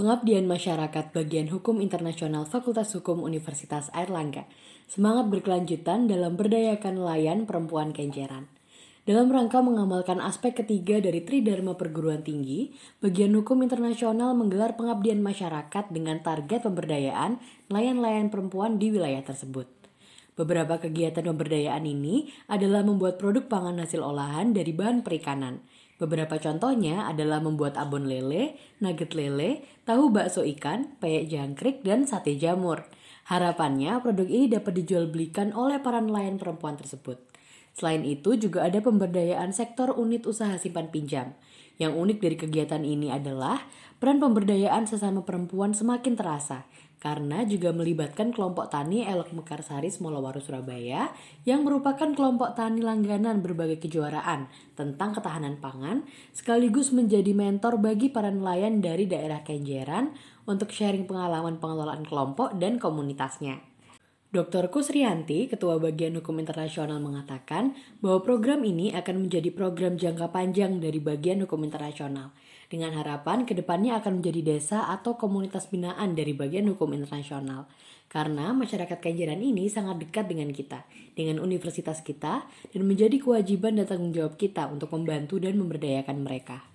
Pengabdian Masyarakat Bagian Hukum Internasional Fakultas Hukum Universitas Airlangga. Semangat berkelanjutan dalam berdayakan nelayan perempuan Kenjeran. Dalam rangka mengamalkan aspek ketiga dari Tridharma Perguruan Tinggi, Bagian Hukum Internasional menggelar pengabdian masyarakat dengan target pemberdayaan nelayan-nelayan perempuan di wilayah tersebut. Beberapa kegiatan pemberdayaan ini adalah membuat produk pangan hasil olahan dari bahan perikanan, Beberapa contohnya adalah membuat abon lele, nugget lele, tahu bakso ikan, peyek jangkrik, dan sate jamur. Harapannya produk ini dapat dijual belikan oleh para nelayan perempuan tersebut. Selain itu juga ada pemberdayaan sektor unit usaha simpan pinjam. Yang unik dari kegiatan ini adalah peran pemberdayaan sesama perempuan semakin terasa karena juga melibatkan kelompok tani Elok Mekarsari Smolowaru Surabaya yang merupakan kelompok tani langganan berbagai kejuaraan tentang ketahanan pangan sekaligus menjadi mentor bagi para nelayan dari daerah Kenjeran untuk sharing pengalaman pengelolaan kelompok dan komunitasnya. Dr. Kusrianti, Ketua Bagian Hukum Internasional mengatakan bahwa program ini akan menjadi program jangka panjang dari Bagian Hukum Internasional, dengan harapan ke depannya akan menjadi desa atau komunitas binaan dari Bagian Hukum Internasional. Karena masyarakat Kenjeran ini sangat dekat dengan kita, dengan universitas kita, dan menjadi kewajiban dan tanggung jawab kita untuk membantu dan memberdayakan mereka.